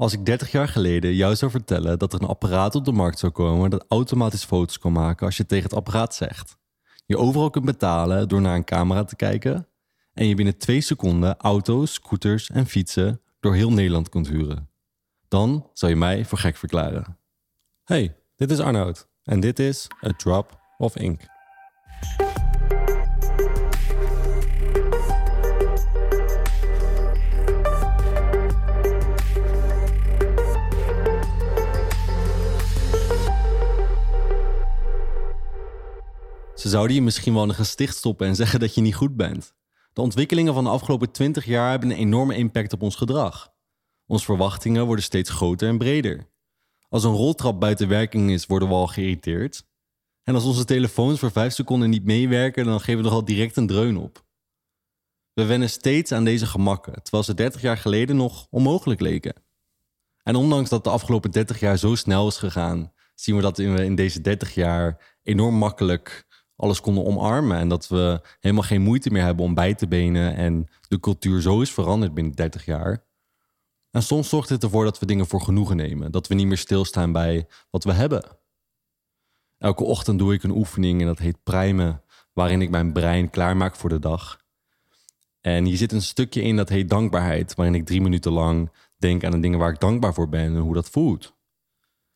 Als ik 30 jaar geleden jou zou vertellen dat er een apparaat op de markt zou komen dat automatisch foto's kan maken als je tegen het apparaat zegt. Je overal kunt betalen door naar een camera te kijken en je binnen twee seconden auto's, scooters en fietsen door heel Nederland kunt huren. Dan zou je mij voor gek verklaren. Hey, dit is Arnoud en dit is A Drop of Ink. Ze zouden je misschien wel een gesticht stoppen en zeggen dat je niet goed bent. De ontwikkelingen van de afgelopen 20 jaar hebben een enorme impact op ons gedrag. Onze verwachtingen worden steeds groter en breder. Als een roltrap buiten werking is, worden we al geïrriteerd. En als onze telefoons voor 5 seconden niet meewerken, dan geven we er al direct een dreun op. We wennen steeds aan deze gemakken, terwijl ze 30 jaar geleden nog onmogelijk leken. En ondanks dat de afgelopen 30 jaar zo snel is gegaan, zien we dat we in deze 30 jaar enorm makkelijk alles konden omarmen. En dat we helemaal geen moeite meer hebben om bij te benen. En de cultuur zo is veranderd binnen 30 jaar. En soms zorgt het ervoor dat we dingen voor genoegen nemen. Dat we niet meer stilstaan bij wat we hebben. Elke ochtend doe ik een oefening en dat heet primen, waarin ik mijn brein klaarmaak voor de dag. En hier zit een stukje in dat heet dankbaarheid, waarin ik drie minuten lang denk aan de dingen waar ik dankbaar voor ben en hoe dat voelt.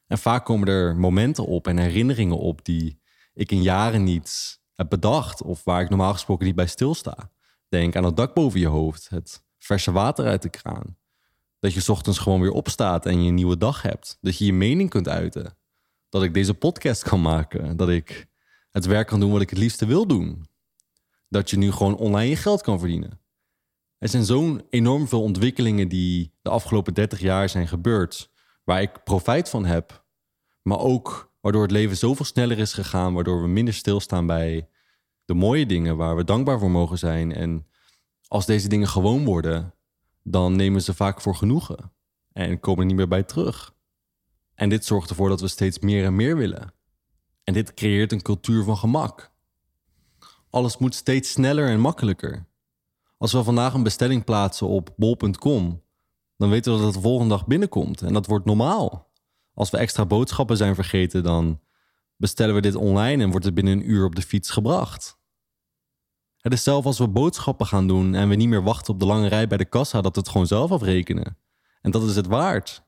En vaak komen er momenten op en herinneringen op die ik in jaren niet heb bedacht of waar ik normaal gesproken niet bij stilsta. Denk aan het dak boven je hoofd, het verse water uit de kraan. Dat je ochtends gewoon weer opstaat en je een nieuwe dag hebt. Dat je je mening kunt uiten. Dat ik deze podcast kan maken. Dat ik het werk kan doen wat ik het liefste wil doen. Dat je nu gewoon online je geld kan verdienen. Er zijn zo'n enorm veel ontwikkelingen die de afgelopen 30 jaar zijn gebeurd, waar ik profijt van heb, maar ook Waardoor het leven zoveel sneller is gegaan, waardoor we minder stilstaan bij de mooie dingen waar we dankbaar voor mogen zijn. En als deze dingen gewoon worden, dan nemen ze vaak voor genoegen en komen er niet meer bij terug. En dit zorgt ervoor dat we steeds meer en meer willen. En dit creëert een cultuur van gemak. Alles moet steeds sneller en makkelijker. Als we vandaag een bestelling plaatsen op bol.com, dan weten we dat het de volgende dag binnenkomt en dat wordt normaal. Als we extra boodschappen zijn vergeten, dan bestellen we dit online en wordt het binnen een uur op de fiets gebracht. Het is zelf als we boodschappen gaan doen en we niet meer wachten op de lange rij bij de kassa, dat we het gewoon zelf afrekenen. En dat is het waard.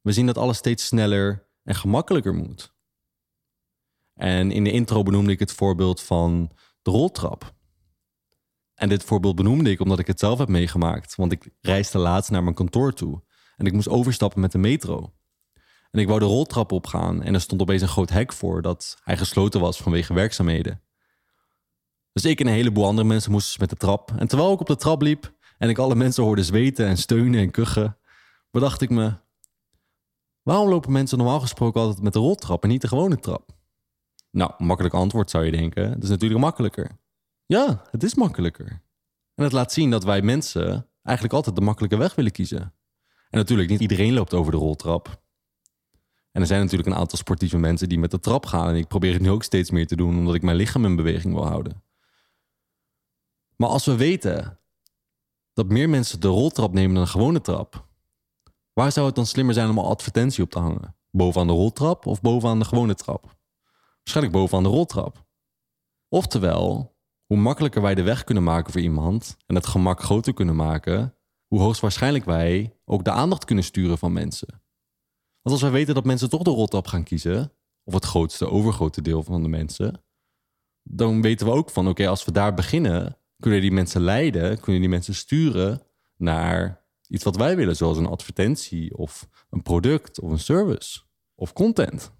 We zien dat alles steeds sneller en gemakkelijker moet. En in de intro benoemde ik het voorbeeld van de roltrap. En dit voorbeeld benoemde ik omdat ik het zelf heb meegemaakt, want ik reisde laatst naar mijn kantoor toe en ik moest overstappen met de metro. En ik wou de roltrap opgaan en er stond opeens een groot hek voor dat hij gesloten was vanwege werkzaamheden. Dus ik en een heleboel andere mensen moesten met de trap. En terwijl ik op de trap liep en ik alle mensen hoorde zweten en steunen en kuchen, bedacht ik me: waarom lopen mensen normaal gesproken altijd met de roltrap en niet de gewone trap? Nou, makkelijk antwoord zou je denken. Het is natuurlijk makkelijker. Ja, het is makkelijker. En het laat zien dat wij mensen eigenlijk altijd de makkelijke weg willen kiezen. En natuurlijk, niet iedereen loopt over de roltrap. En er zijn natuurlijk een aantal sportieve mensen die met de trap gaan. En ik probeer het nu ook steeds meer te doen, omdat ik mijn lichaam in beweging wil houden. Maar als we weten dat meer mensen de roltrap nemen dan een gewone trap, waar zou het dan slimmer zijn om een advertentie op te hangen? Bovenaan de roltrap of bovenaan de gewone trap? Waarschijnlijk bovenaan de roltrap. Oftewel, hoe makkelijker wij de weg kunnen maken voor iemand en het gemak groter kunnen maken, hoe hoogstwaarschijnlijk wij ook de aandacht kunnen sturen van mensen. Want als wij weten dat mensen toch de rottap gaan kiezen, of het grootste, overgrote deel van de mensen, dan weten we ook van oké, als we daar beginnen, kunnen die mensen leiden, kunnen die mensen sturen naar iets wat wij willen, zoals een advertentie of een product of een service of content.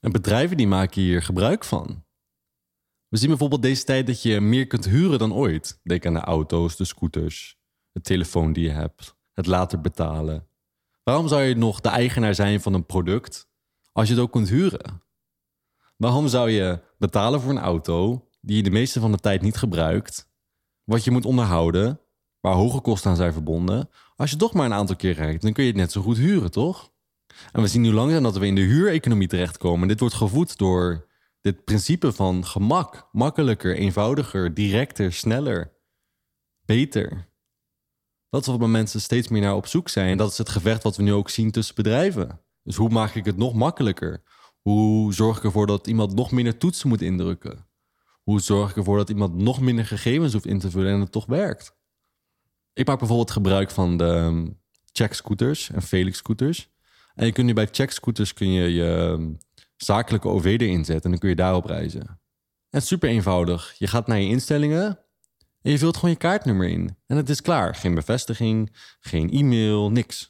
En bedrijven die maken hier gebruik van. We zien bijvoorbeeld deze tijd dat je meer kunt huren dan ooit. Denk aan de auto's, de scooters, de telefoon die je hebt, het later betalen, Waarom zou je nog de eigenaar zijn van een product als je het ook kunt huren? Waarom zou je betalen voor een auto die je de meeste van de tijd niet gebruikt, wat je moet onderhouden, waar hoge kosten aan zijn verbonden? Als je toch maar een aantal keer rijdt, dan kun je het net zo goed huren, toch? En we zien nu langzaam dat we in de huureconomie terechtkomen. Dit wordt gevoed door dit principe van gemak, makkelijker, eenvoudiger, directer, sneller, beter. Dat is wat mensen steeds meer naar op zoek zijn. En dat is het gevecht wat we nu ook zien tussen bedrijven. Dus hoe maak ik het nog makkelijker? Hoe zorg ik ervoor dat iemand nog minder toetsen moet indrukken? Hoe zorg ik ervoor dat iemand nog minder gegevens hoeft in te vullen en het toch werkt? Ik maak bijvoorbeeld gebruik van de ehm, check scooters en Felix scooters. En je kunt nu bij check scooters kun je je ehm, zakelijke OV erin zetten en dan kun je daarop reizen. En super eenvoudig. Je gaat naar je instellingen en je vult gewoon je kaartnummer in. En het is klaar. Geen bevestiging, geen e-mail, niks.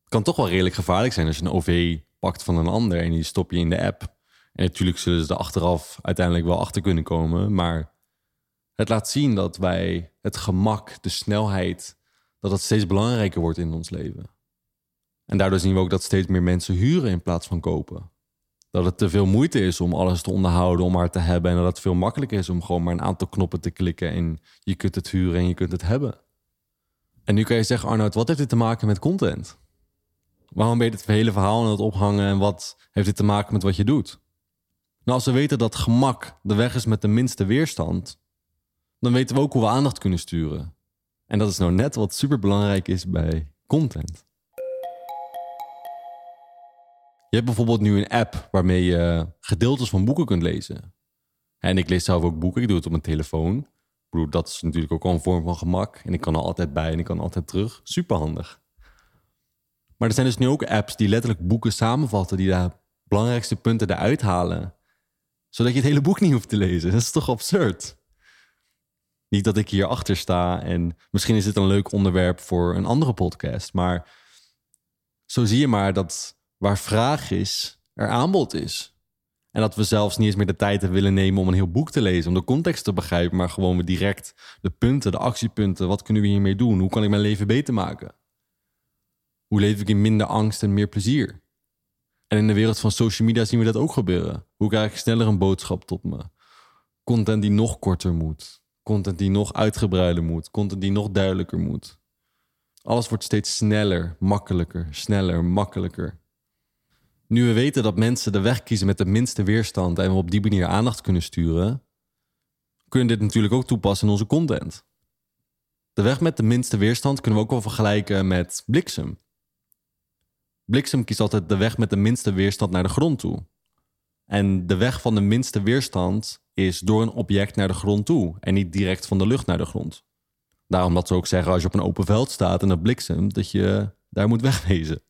Het kan toch wel redelijk gevaarlijk zijn als je een OV pakt van een ander en die stop je in de app. En natuurlijk zullen ze er achteraf uiteindelijk wel achter kunnen komen. Maar het laat zien dat wij het gemak, de snelheid, dat dat steeds belangrijker wordt in ons leven. En daardoor zien we ook dat steeds meer mensen huren in plaats van kopen. Dat het te veel moeite is om alles te onderhouden, om maar te hebben. En dat het veel makkelijker is om gewoon maar een aantal knoppen te klikken en je kunt het huren en je kunt het hebben. En nu kan je zeggen, Arnoud, wat heeft dit te maken met content? Waarom ben je het hele verhaal aan het ophangen en wat heeft dit te maken met wat je doet? Nou, als we weten dat gemak de weg is met de minste weerstand, dan weten we ook hoe we aandacht kunnen sturen. En dat is nou net wat super belangrijk is bij content. Je hebt bijvoorbeeld nu een app waarmee je gedeeltes van boeken kunt lezen. En ik lees zelf ook boeken, ik doe het op mijn telefoon. Ik bedoel, dat is natuurlijk ook al een vorm van gemak. En ik kan er altijd bij en ik kan altijd terug. Super handig. Maar er zijn dus nu ook apps die letterlijk boeken samenvatten, die de belangrijkste punten eruit halen. Zodat je het hele boek niet hoeft te lezen. Dat is toch absurd? Niet dat ik hier achter sta en misschien is dit een leuk onderwerp voor een andere podcast. Maar zo zie je maar dat waar vraag is, er aanbod is. En dat we zelfs niet eens meer de tijd willen nemen om een heel boek te lezen, om de context te begrijpen, maar gewoon we direct de punten, de actiepunten, wat kunnen we hiermee doen? Hoe kan ik mijn leven beter maken? Hoe leef ik in minder angst en meer plezier? En in de wereld van social media zien we dat ook gebeuren. Hoe krijg ik sneller een boodschap tot me? Content die nog korter moet. Content die nog uitgebreider moet. Content die nog duidelijker moet. Alles wordt steeds sneller, makkelijker, sneller, makkelijker. Nu we weten dat mensen de weg kiezen met de minste weerstand en we op die manier aandacht kunnen sturen, kunnen we dit natuurlijk ook toepassen in onze content. De weg met de minste weerstand kunnen we ook wel vergelijken met bliksem. Bliksem kiest altijd de weg met de minste weerstand naar de grond toe. En de weg van de minste weerstand is door een object naar de grond toe en niet direct van de lucht naar de grond. Daarom dat ze ook zeggen als je op een open veld staat en dat bliksem, dat je daar moet wegwezen.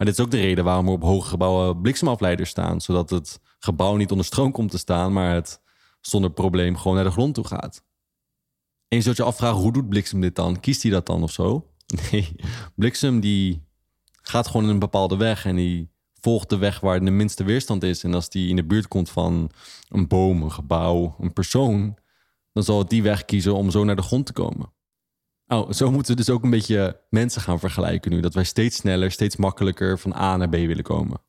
Maar dit is ook de reden waarom er op hoge gebouwen bliksemafleiders staan. Zodat het gebouw niet onder stroom komt te staan, maar het zonder probleem gewoon naar de grond toe gaat. En je zult je afvragen, hoe doet bliksem dit dan? Kiest hij dat dan of zo? Nee, bliksem die gaat gewoon in een bepaalde weg en die volgt de weg waar de minste weerstand is. En als die in de buurt komt van een boom, een gebouw, een persoon, dan zal het die weg kiezen om zo naar de grond te komen. Oh, zo moeten we dus ook een beetje mensen gaan vergelijken nu. Dat wij steeds sneller, steeds makkelijker van A naar B willen komen.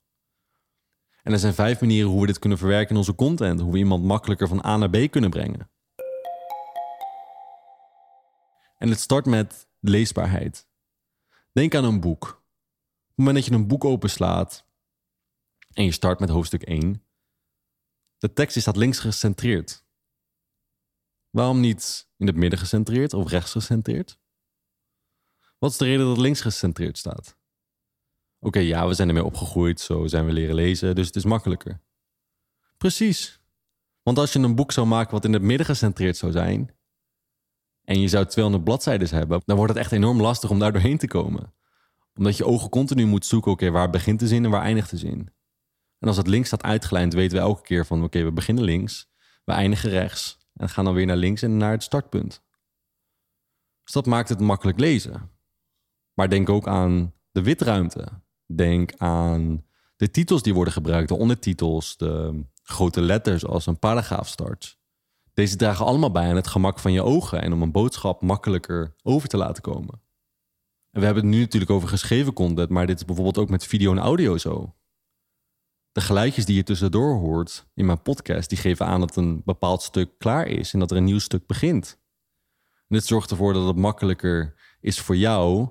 En er zijn vijf manieren hoe we dit kunnen verwerken in onze content. Hoe we iemand makkelijker van A naar B kunnen brengen. En het start met leesbaarheid. Denk aan een boek. Op het moment dat je een boek openslaat en je start met hoofdstuk 1, de tekst staat links gecentreerd. Waarom niet in het midden gecentreerd of rechts gecentreerd? Wat is de reden dat links gecentreerd staat? Oké, ja, we zijn ermee opgegroeid, zo zijn we leren lezen, dus het is makkelijker. Precies. Want als je een boek zou maken wat in het midden gecentreerd zou zijn, en je zou 200 bladzijden hebben, dan wordt het echt enorm lastig om daar doorheen te komen. Omdat je ogen continu moet zoeken, oké, waar begint de zin en waar eindigt de zin? En als het links staat uitgelijnd, weten we elke keer van, oké, we beginnen links, we eindigen rechts. En gaan dan weer naar links en naar het startpunt. Dus dat maakt het makkelijk lezen. Maar denk ook aan de witruimte. Denk aan de titels die worden gebruikt, de ondertitels, de grote letters als een paragraaf start. Deze dragen allemaal bij aan het gemak van je ogen en om een boodschap makkelijker over te laten komen. En we hebben het nu natuurlijk over geschreven content, maar dit is bijvoorbeeld ook met video en audio zo de geluidjes die je tussendoor hoort in mijn podcast, die geven aan dat een bepaald stuk klaar is en dat er een nieuw stuk begint. Dit zorgt ervoor dat het makkelijker is voor jou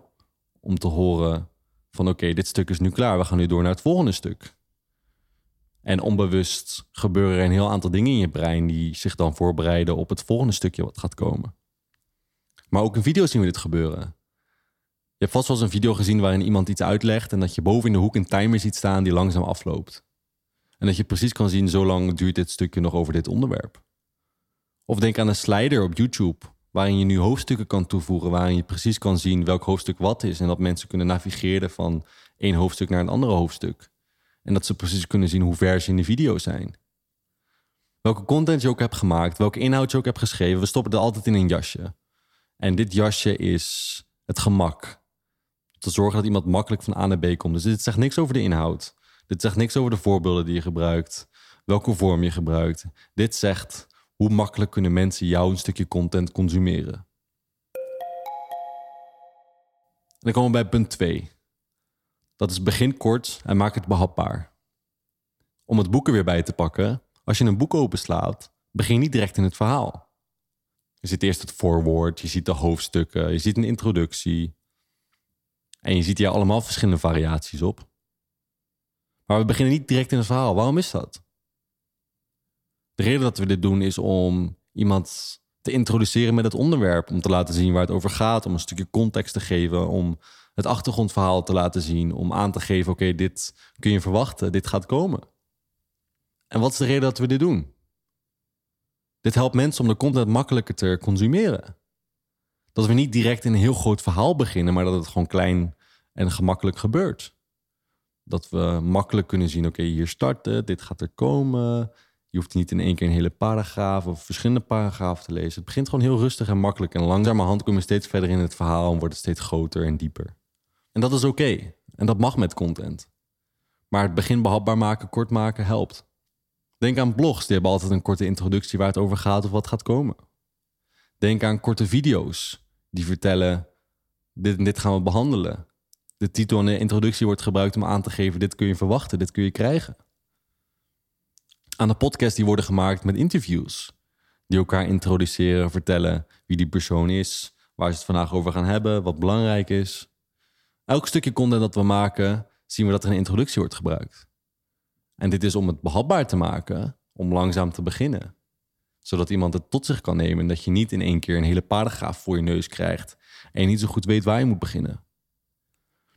om te horen van oké, dit stuk is nu klaar, we gaan nu door naar het volgende stuk. En onbewust gebeuren er een heel aantal dingen in je brein die zich dan voorbereiden op het volgende stukje wat gaat komen. Maar ook in video's zien we dit gebeuren. Je hebt vast wel eens een video gezien waarin iemand iets uitlegt en dat je boven in de hoek een timer ziet staan die langzaam afloopt. En dat je precies kan zien, zo lang duurt dit stukje nog over dit onderwerp. Of denk aan een slider op YouTube, waarin je nu hoofdstukken kan toevoegen, waarin je precies kan zien welk hoofdstuk wat is en dat mensen kunnen navigeren van één hoofdstuk naar een andere hoofdstuk. En dat ze precies kunnen zien hoe ver ze in de video zijn. Welke content je ook hebt gemaakt, welke inhoud je ook hebt geschreven, we stoppen het altijd in een jasje. En dit jasje is het gemak. Te zorgen dat iemand makkelijk van A naar B komt. Dus dit zegt niks over de inhoud. Dit zegt niks over de voorbeelden die je gebruikt, welke vorm je gebruikt. Dit zegt hoe makkelijk kunnen mensen jouw stukje content consumeren. En dan komen we bij punt 2. Dat is begin kort en maak het behapbaar. Om het boek er weer bij te pakken, als je een boek openslaat, begin niet direct in het verhaal. Je ziet eerst het voorwoord, je ziet de hoofdstukken, je ziet een introductie. En je ziet hier allemaal verschillende variaties op. Maar we beginnen niet direct in het verhaal. Waarom is dat? De reden dat we dit doen is om iemand te introduceren met het onderwerp. Om te laten zien waar het over gaat. Om een stukje context te geven. Om het achtergrondverhaal te laten zien. Om aan te geven: oké, dit kun je verwachten. Dit gaat komen. En wat is de reden dat we dit doen? Dit helpt mensen om de content makkelijker te consumeren. Dat we niet direct in een heel groot verhaal beginnen, maar dat het gewoon klein en gemakkelijk gebeurt. Dat we makkelijk kunnen zien: oké, hier starten, dit gaat er komen. Je hoeft niet in één keer een hele paragraaf of verschillende paragrafen te lezen. Het begint gewoon heel rustig en makkelijk. En langzamerhand kom je steeds verder in het verhaal en wordt het steeds groter en dieper. En dat is oké. En dat mag met content. Maar het begin behapbaar maken, kort maken, helpt. Denk aan blogs, die hebben altijd een korte introductie waar het over gaat of wat gaat komen. Denk aan korte video's die vertellen: dit en dit gaan we behandelen. De titel en de introductie wordt gebruikt om aan te geven: dit kun je verwachten, dit kun je krijgen aan de podcast die worden gemaakt met interviews. Die elkaar introduceren, vertellen wie die persoon is, waar ze het vandaag over gaan hebben, wat belangrijk is. Elk stukje content dat we maken, zien we dat er een introductie wordt gebruikt. En dit is om het behapbaar te maken, om langzaam te beginnen. Zodat iemand het tot zich kan nemen en dat je niet in één keer een hele paragraaf voor je neus krijgt en je niet zo goed weet waar je moet beginnen.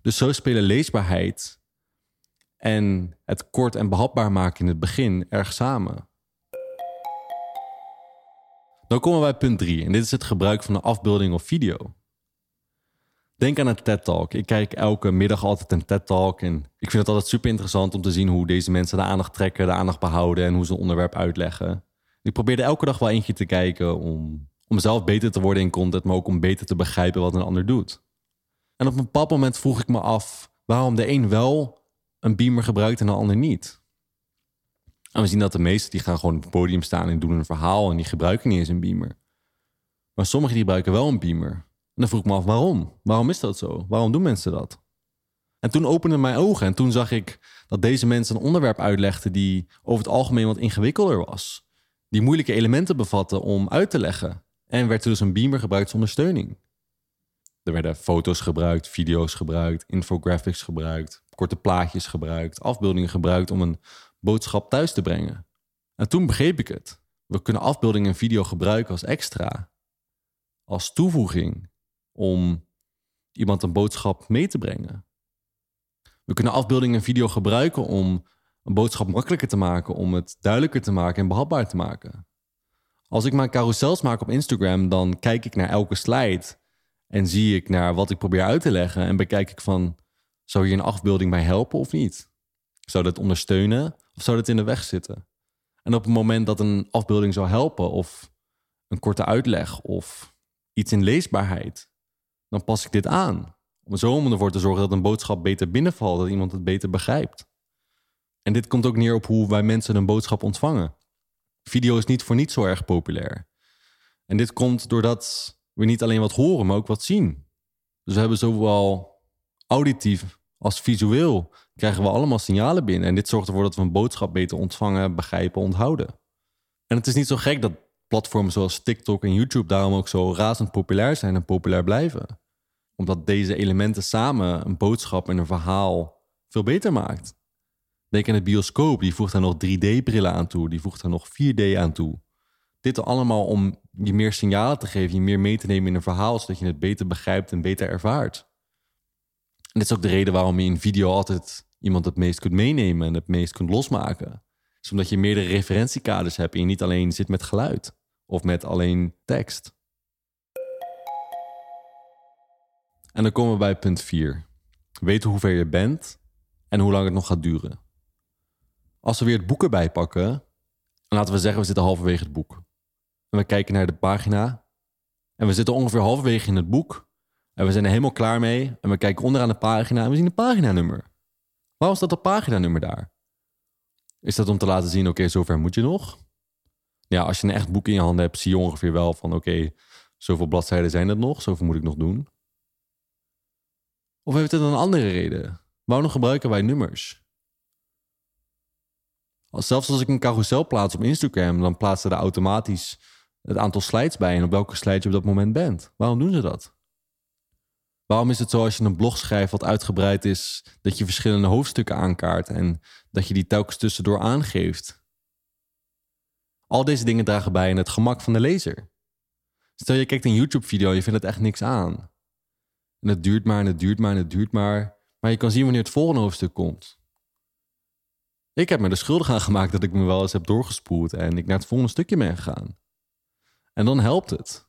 Dus zo spelen leesbaarheid en het kort en behapbaar maken in het begin erg samen. Dan komen we bij punt 3 en dit is het gebruik van een afbeelding of video. Denk aan een TED-talk. Ik kijk elke middag altijd een TED-talk en ik vind het altijd super interessant om te zien hoe deze mensen de aandacht trekken, de aandacht behouden en hoe ze een onderwerp uitleggen. Ik probeerde elke dag wel eentje te kijken om, om zelf beter te worden in content, maar ook om beter te begrijpen wat een ander doet. En op een bepaald moment vroeg ik me af waarom de een wel een beamer gebruikt en de ander niet. En we zien dat de meesten die gaan gewoon op het podium staan en doen een verhaal en die gebruiken niet eens een beamer. Maar sommigen die gebruiken wel een beamer. En dan vroeg ik me af waarom? Waarom is dat zo? Waarom doen mensen dat? En toen openden mijn ogen en toen zag ik dat deze mensen een onderwerp uitlegden die over het algemeen wat ingewikkelder was. Die moeilijke elementen bevatten om uit te leggen. En werd er dus een beamer gebruikt als ondersteuning. Er werden foto's gebruikt, video's gebruikt, infographics gebruikt, korte plaatjes gebruikt, afbeeldingen gebruikt om een boodschap thuis te brengen. En toen begreep ik het. We kunnen afbeeldingen en video gebruiken als extra, als toevoeging om iemand een boodschap mee te brengen. We kunnen afbeeldingen en video gebruiken om een boodschap makkelijker te maken, om het duidelijker te maken en behapbaar te maken. Als ik mijn carousels maak op Instagram, dan kijk ik naar elke slide en zie ik naar wat ik probeer uit te leggen en bekijk ik van, zou hier een afbeelding bij helpen of niet? Zou dat ondersteunen of zou dat in de weg zitten? En op het moment dat een afbeelding zou helpen of een korte uitleg of iets in leesbaarheid, dan pas ik dit aan. Om zo ervoor te zorgen dat een boodschap beter binnenvalt, dat iemand het beter begrijpt. En dit komt ook neer op hoe wij mensen een boodschap ontvangen. Video is niet voor niet zo erg populair. En dit komt doordat we niet alleen wat horen, maar ook wat zien. Dus we hebben zowel auditief als visueel krijgen we allemaal signalen binnen. En dit zorgt ervoor dat we een boodschap beter ontvangen, begrijpen, onthouden. En het is niet zo gek dat platformen zoals TikTok en YouTube daarom ook zo razend populair zijn en populair blijven. Omdat deze elementen samen een boodschap en een verhaal veel beter maakt. Denk aan de bioscoop, die voegt daar nog 3D-brillen aan toe, die voegt er nog 4D aan toe. Dit allemaal om je meer signalen te geven, je meer mee te nemen in een verhaal, zodat je het beter begrijpt en beter ervaart. En dit is ook de reden waarom je in video altijd iemand het meest kunt meenemen en het meest kunt losmaken. Is omdat je meerdere referentiekaders hebt en je niet alleen zit met geluid of met alleen tekst. En dan komen we bij punt 4. Weten hoe ver je bent en hoe lang het nog gaat duren. Als we weer het boek erbij pakken, laten we zeggen we zitten halverwege het boek. En we kijken naar de pagina en we zitten ongeveer halverwege in het boek en we zijn er helemaal klaar mee en we kijken onderaan de pagina en we zien een paginanummer. Waarom staat dat paginanummer daar? Is dat om te laten zien, oké, zover moet je nog? Ja, als je een echt boek in je handen hebt, zie je ongeveer wel van, oké, zoveel bladzijden zijn het nog, zoveel moet ik nog doen. Of heeft het een andere reden? Waarom gebruiken wij nummers? Zelfs als ik een carousel plaats op Instagram, dan plaatsen er automatisch het aantal slides bij en op welke slide je op dat moment bent. Waarom doen ze dat? Waarom is het zo als je een blog schrijft wat uitgebreid is, dat je verschillende hoofdstukken aankaart en dat je die telkens tussendoor aangeeft? Al deze dingen dragen bij in het gemak van de lezer. Stel je kijkt een YouTube-video je vindt het echt niks aan. En het duurt maar en het duurt maar en het duurt maar. Maar je kan zien wanneer het volgende hoofdstuk komt. Ik heb me er schuldig aan gemaakt dat ik me wel eens heb doorgespoeld en ik naar het volgende stukje ben gegaan. En dan helpt het.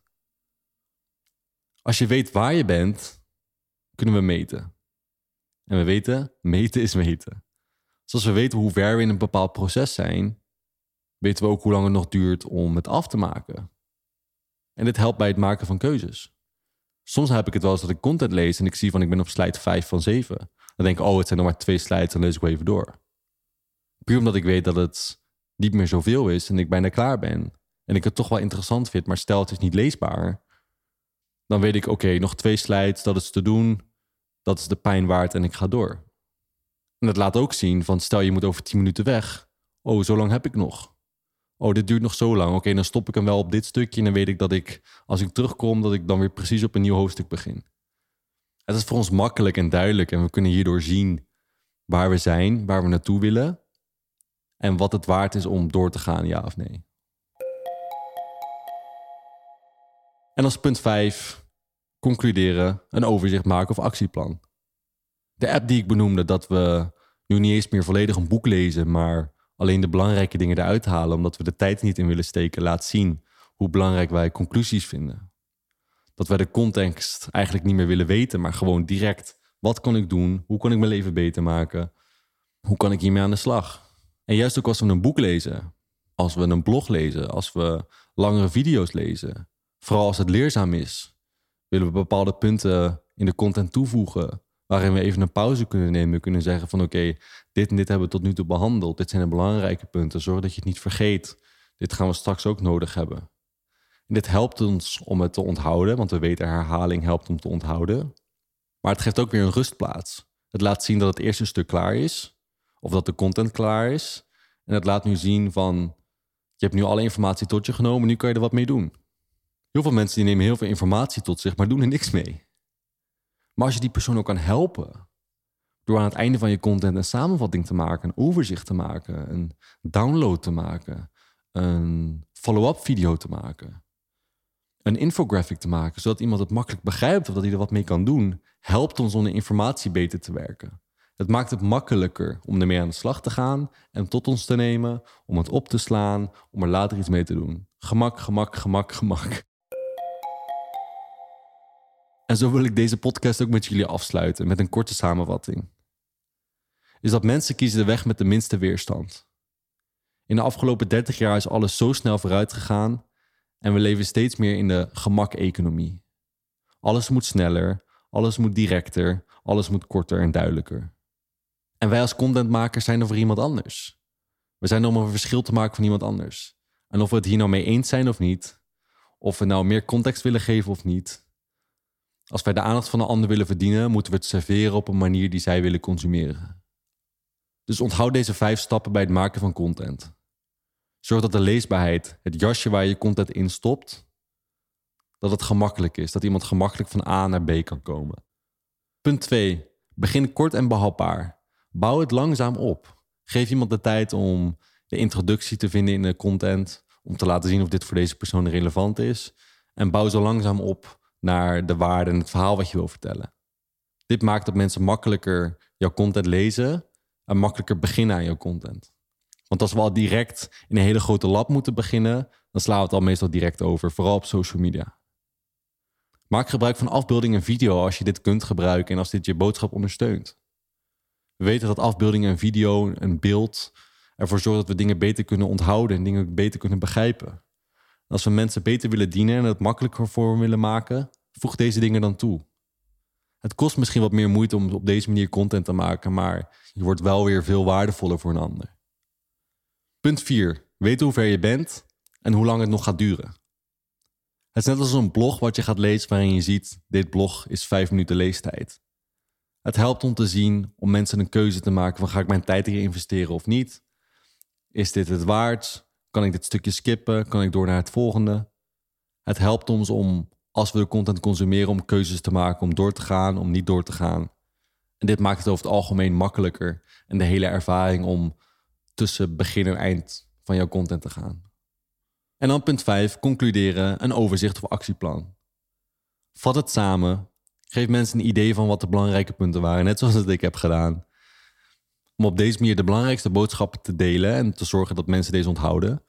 Als je weet waar je bent, kunnen we meten. En we weten, meten is meten. Zoals we weten hoe ver we in een bepaald proces zijn, weten we ook hoe lang het nog duurt om het af te maken. En dit helpt bij het maken van keuzes. Soms heb ik het wel eens dat ik content lees en ik zie van ik ben op slide 5 van 7. Dan denk ik, oh, het zijn nog maar twee slides, dan lees ik wel even door. Puur omdat ik weet dat het niet meer zoveel is en ik bijna klaar ben. En ik het toch wel interessant vind, maar stel het is niet leesbaar. Dan weet ik, oké, nog twee slides, dat is te doen. Dat is de pijn waard en ik ga door. En dat laat ook zien van stel je moet over 10 minuten weg. Oh, zo lang heb ik nog oh, dit duurt nog zo lang. Oké, dan stop ik hem wel op dit stukje. En dan weet ik dat ik, als ik terugkom, dat ik dan weer precies op een nieuw hoofdstuk begin. Het is voor ons makkelijk en duidelijk. En we kunnen hierdoor zien waar we zijn, waar we naartoe willen. En wat het waard is om door te gaan, ja of nee. En als punt 5, concluderen, een overzicht maken of actieplan. De app die ik benoemde, dat we nu niet eens meer volledig een boek lezen, maar alleen de belangrijke dingen eruit halen, omdat we de tijd niet in willen steken, laat zien hoe belangrijk wij conclusies vinden. Dat wij de context eigenlijk niet meer willen weten, maar gewoon direct: wat kan ik doen? Hoe kan ik mijn leven beter maken? Hoe kan ik hiermee aan de slag? En juist ook als we een boek lezen, als we een blog lezen, als we langere video's lezen, vooral als het leerzaam is, willen we bepaalde punten in de content toevoegen waarin we even een pauze kunnen nemen. Kunnen zeggen van oké, dit en dit hebben we tot nu toe behandeld. Dit zijn de belangrijke punten. Zorg dat je het niet vergeet. Dit gaan we straks ook nodig hebben. En dit helpt ons om het te onthouden, want we weten herhaling helpt om te onthouden. Maar het geeft ook weer een rustplaats. Het laat zien dat het eerste stuk klaar is, of dat de content klaar is. En het laat nu zien van, je hebt nu alle informatie tot je genomen, nu kan je er wat mee doen. Heel veel mensen die nemen heel veel informatie tot zich, maar doen er niks mee. Maar als je die persoon ook kan helpen, door aan het einde van je content een samenvatting te maken, een overzicht te maken, een download te maken, een follow-up video te maken, een infographic te maken, zodat iemand het makkelijk begrijpt of dat hij er wat mee kan doen, helpt ons om de informatie beter te werken. Het maakt het makkelijker om ermee aan de slag te gaan en tot ons te nemen, om het op te slaan, om er later iets mee te doen. Gemak, gemak, gemak, gemak. En zo wil ik deze podcast ook met jullie afsluiten met een korte samenvatting. Is dat mensen kiezen de weg met de minste weerstand. In de afgelopen 30 jaar is alles zo snel vooruit gegaan en we leven steeds meer in de gemak-economie. Alles moet sneller, alles moet directer, alles moet korter en duidelijker. En wij als contentmakers zijn er voor iemand anders. We zijn er om een verschil te maken van iemand anders. En of we het hier nou mee eens zijn of niet, of we nou meer context willen geven of niet, als wij de aandacht van de ander willen verdienen, moeten we het serveren op een manier die zij willen consumeren. Dus onthoud deze vijf stappen bij het maken van content. Zorg dat de leesbaarheid, het jasje waar je content in stopt, dat het gemakkelijk is, dat iemand gemakkelijk van A naar B kan komen. Punt 2. Begin kort en behapbaar. Bouw het langzaam op. Geef iemand de tijd om de introductie te vinden in de content, om te laten zien of dit voor deze persoon relevant is. En bouw zo langzaam op naar de waarde en het verhaal wat je wil vertellen. Dit maakt dat mensen makkelijker jouw content lezen en makkelijker beginnen aan jouw content. Want als we al direct in een hele grote lab moeten beginnen, dan slaan we het al meestal direct over, vooral op social media. Maak gebruik van afbeelding en video als je dit kunt gebruiken en als dit je boodschap ondersteunt. We weten dat afbeelding en video, een beeld, ervoor zorgt dat we dingen beter kunnen onthouden en dingen beter kunnen begrijpen. Als we mensen beter willen dienen en het makkelijker voor willen maken, voeg deze dingen dan toe. Het kost misschien wat meer moeite om op deze manier content te maken, maar je wordt wel weer veel waardevoller voor een ander. Punt 4. Weet hoe ver je bent en hoe lang het nog gaat duren. Het is net als een blog wat je gaat lezen waarin je ziet: dit blog is 5 minuten leestijd. Het helpt om te zien om mensen een keuze te maken van ga ik mijn tijd hier investeren of niet? Is dit het waard? Kan ik dit stukje skippen? Kan ik door naar het volgende? Het helpt ons om, als we de content consumeren, om keuzes te maken om door te gaan, om niet door te gaan. En dit maakt het over het algemeen makkelijker en de hele ervaring om tussen begin en eind van jouw content te gaan. En dan punt 5, concluderen, een overzicht of actieplan. Vat het samen, geef mensen een idee van wat de belangrijke punten waren, net zoals dat ik heb gedaan. Om op deze manier de belangrijkste boodschappen te delen en te zorgen dat mensen deze onthouden.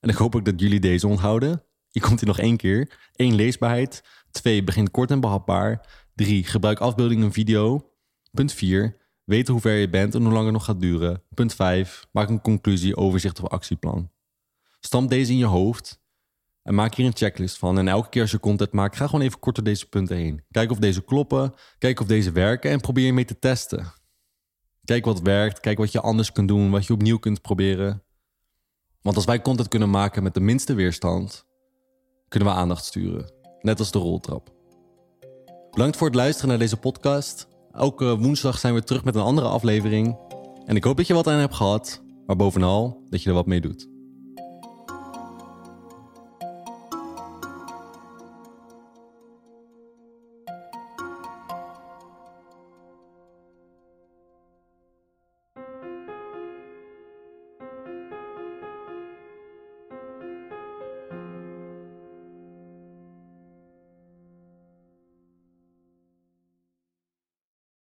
En ik hoop ook dat jullie deze onthouden. Je komt hier nog één keer. 1. Leesbaarheid. 2. Begin kort en behapbaar. 3. Gebruik afbeelding en video. Punt 4. Weten hoe ver je bent en hoe lang het nog gaat duren. Punt 5. Maak een conclusie, overzicht of actieplan. Stamp deze in je hoofd en maak hier een checklist van. En elke keer als je content maakt, ga gewoon even kort door deze punten heen. Kijk of deze kloppen, kijk of deze werken en probeer je mee te testen. Kijk wat werkt, kijk wat je anders kunt doen, wat je opnieuw kunt proberen. Want als wij content kunnen maken met de minste weerstand, kunnen we aandacht sturen. Net als de roltrap. Bedankt voor het luisteren naar deze podcast. Elke woensdag zijn we terug met een andere aflevering. En ik hoop dat je wat aan hebt gehad, maar bovenal dat je er wat mee doet.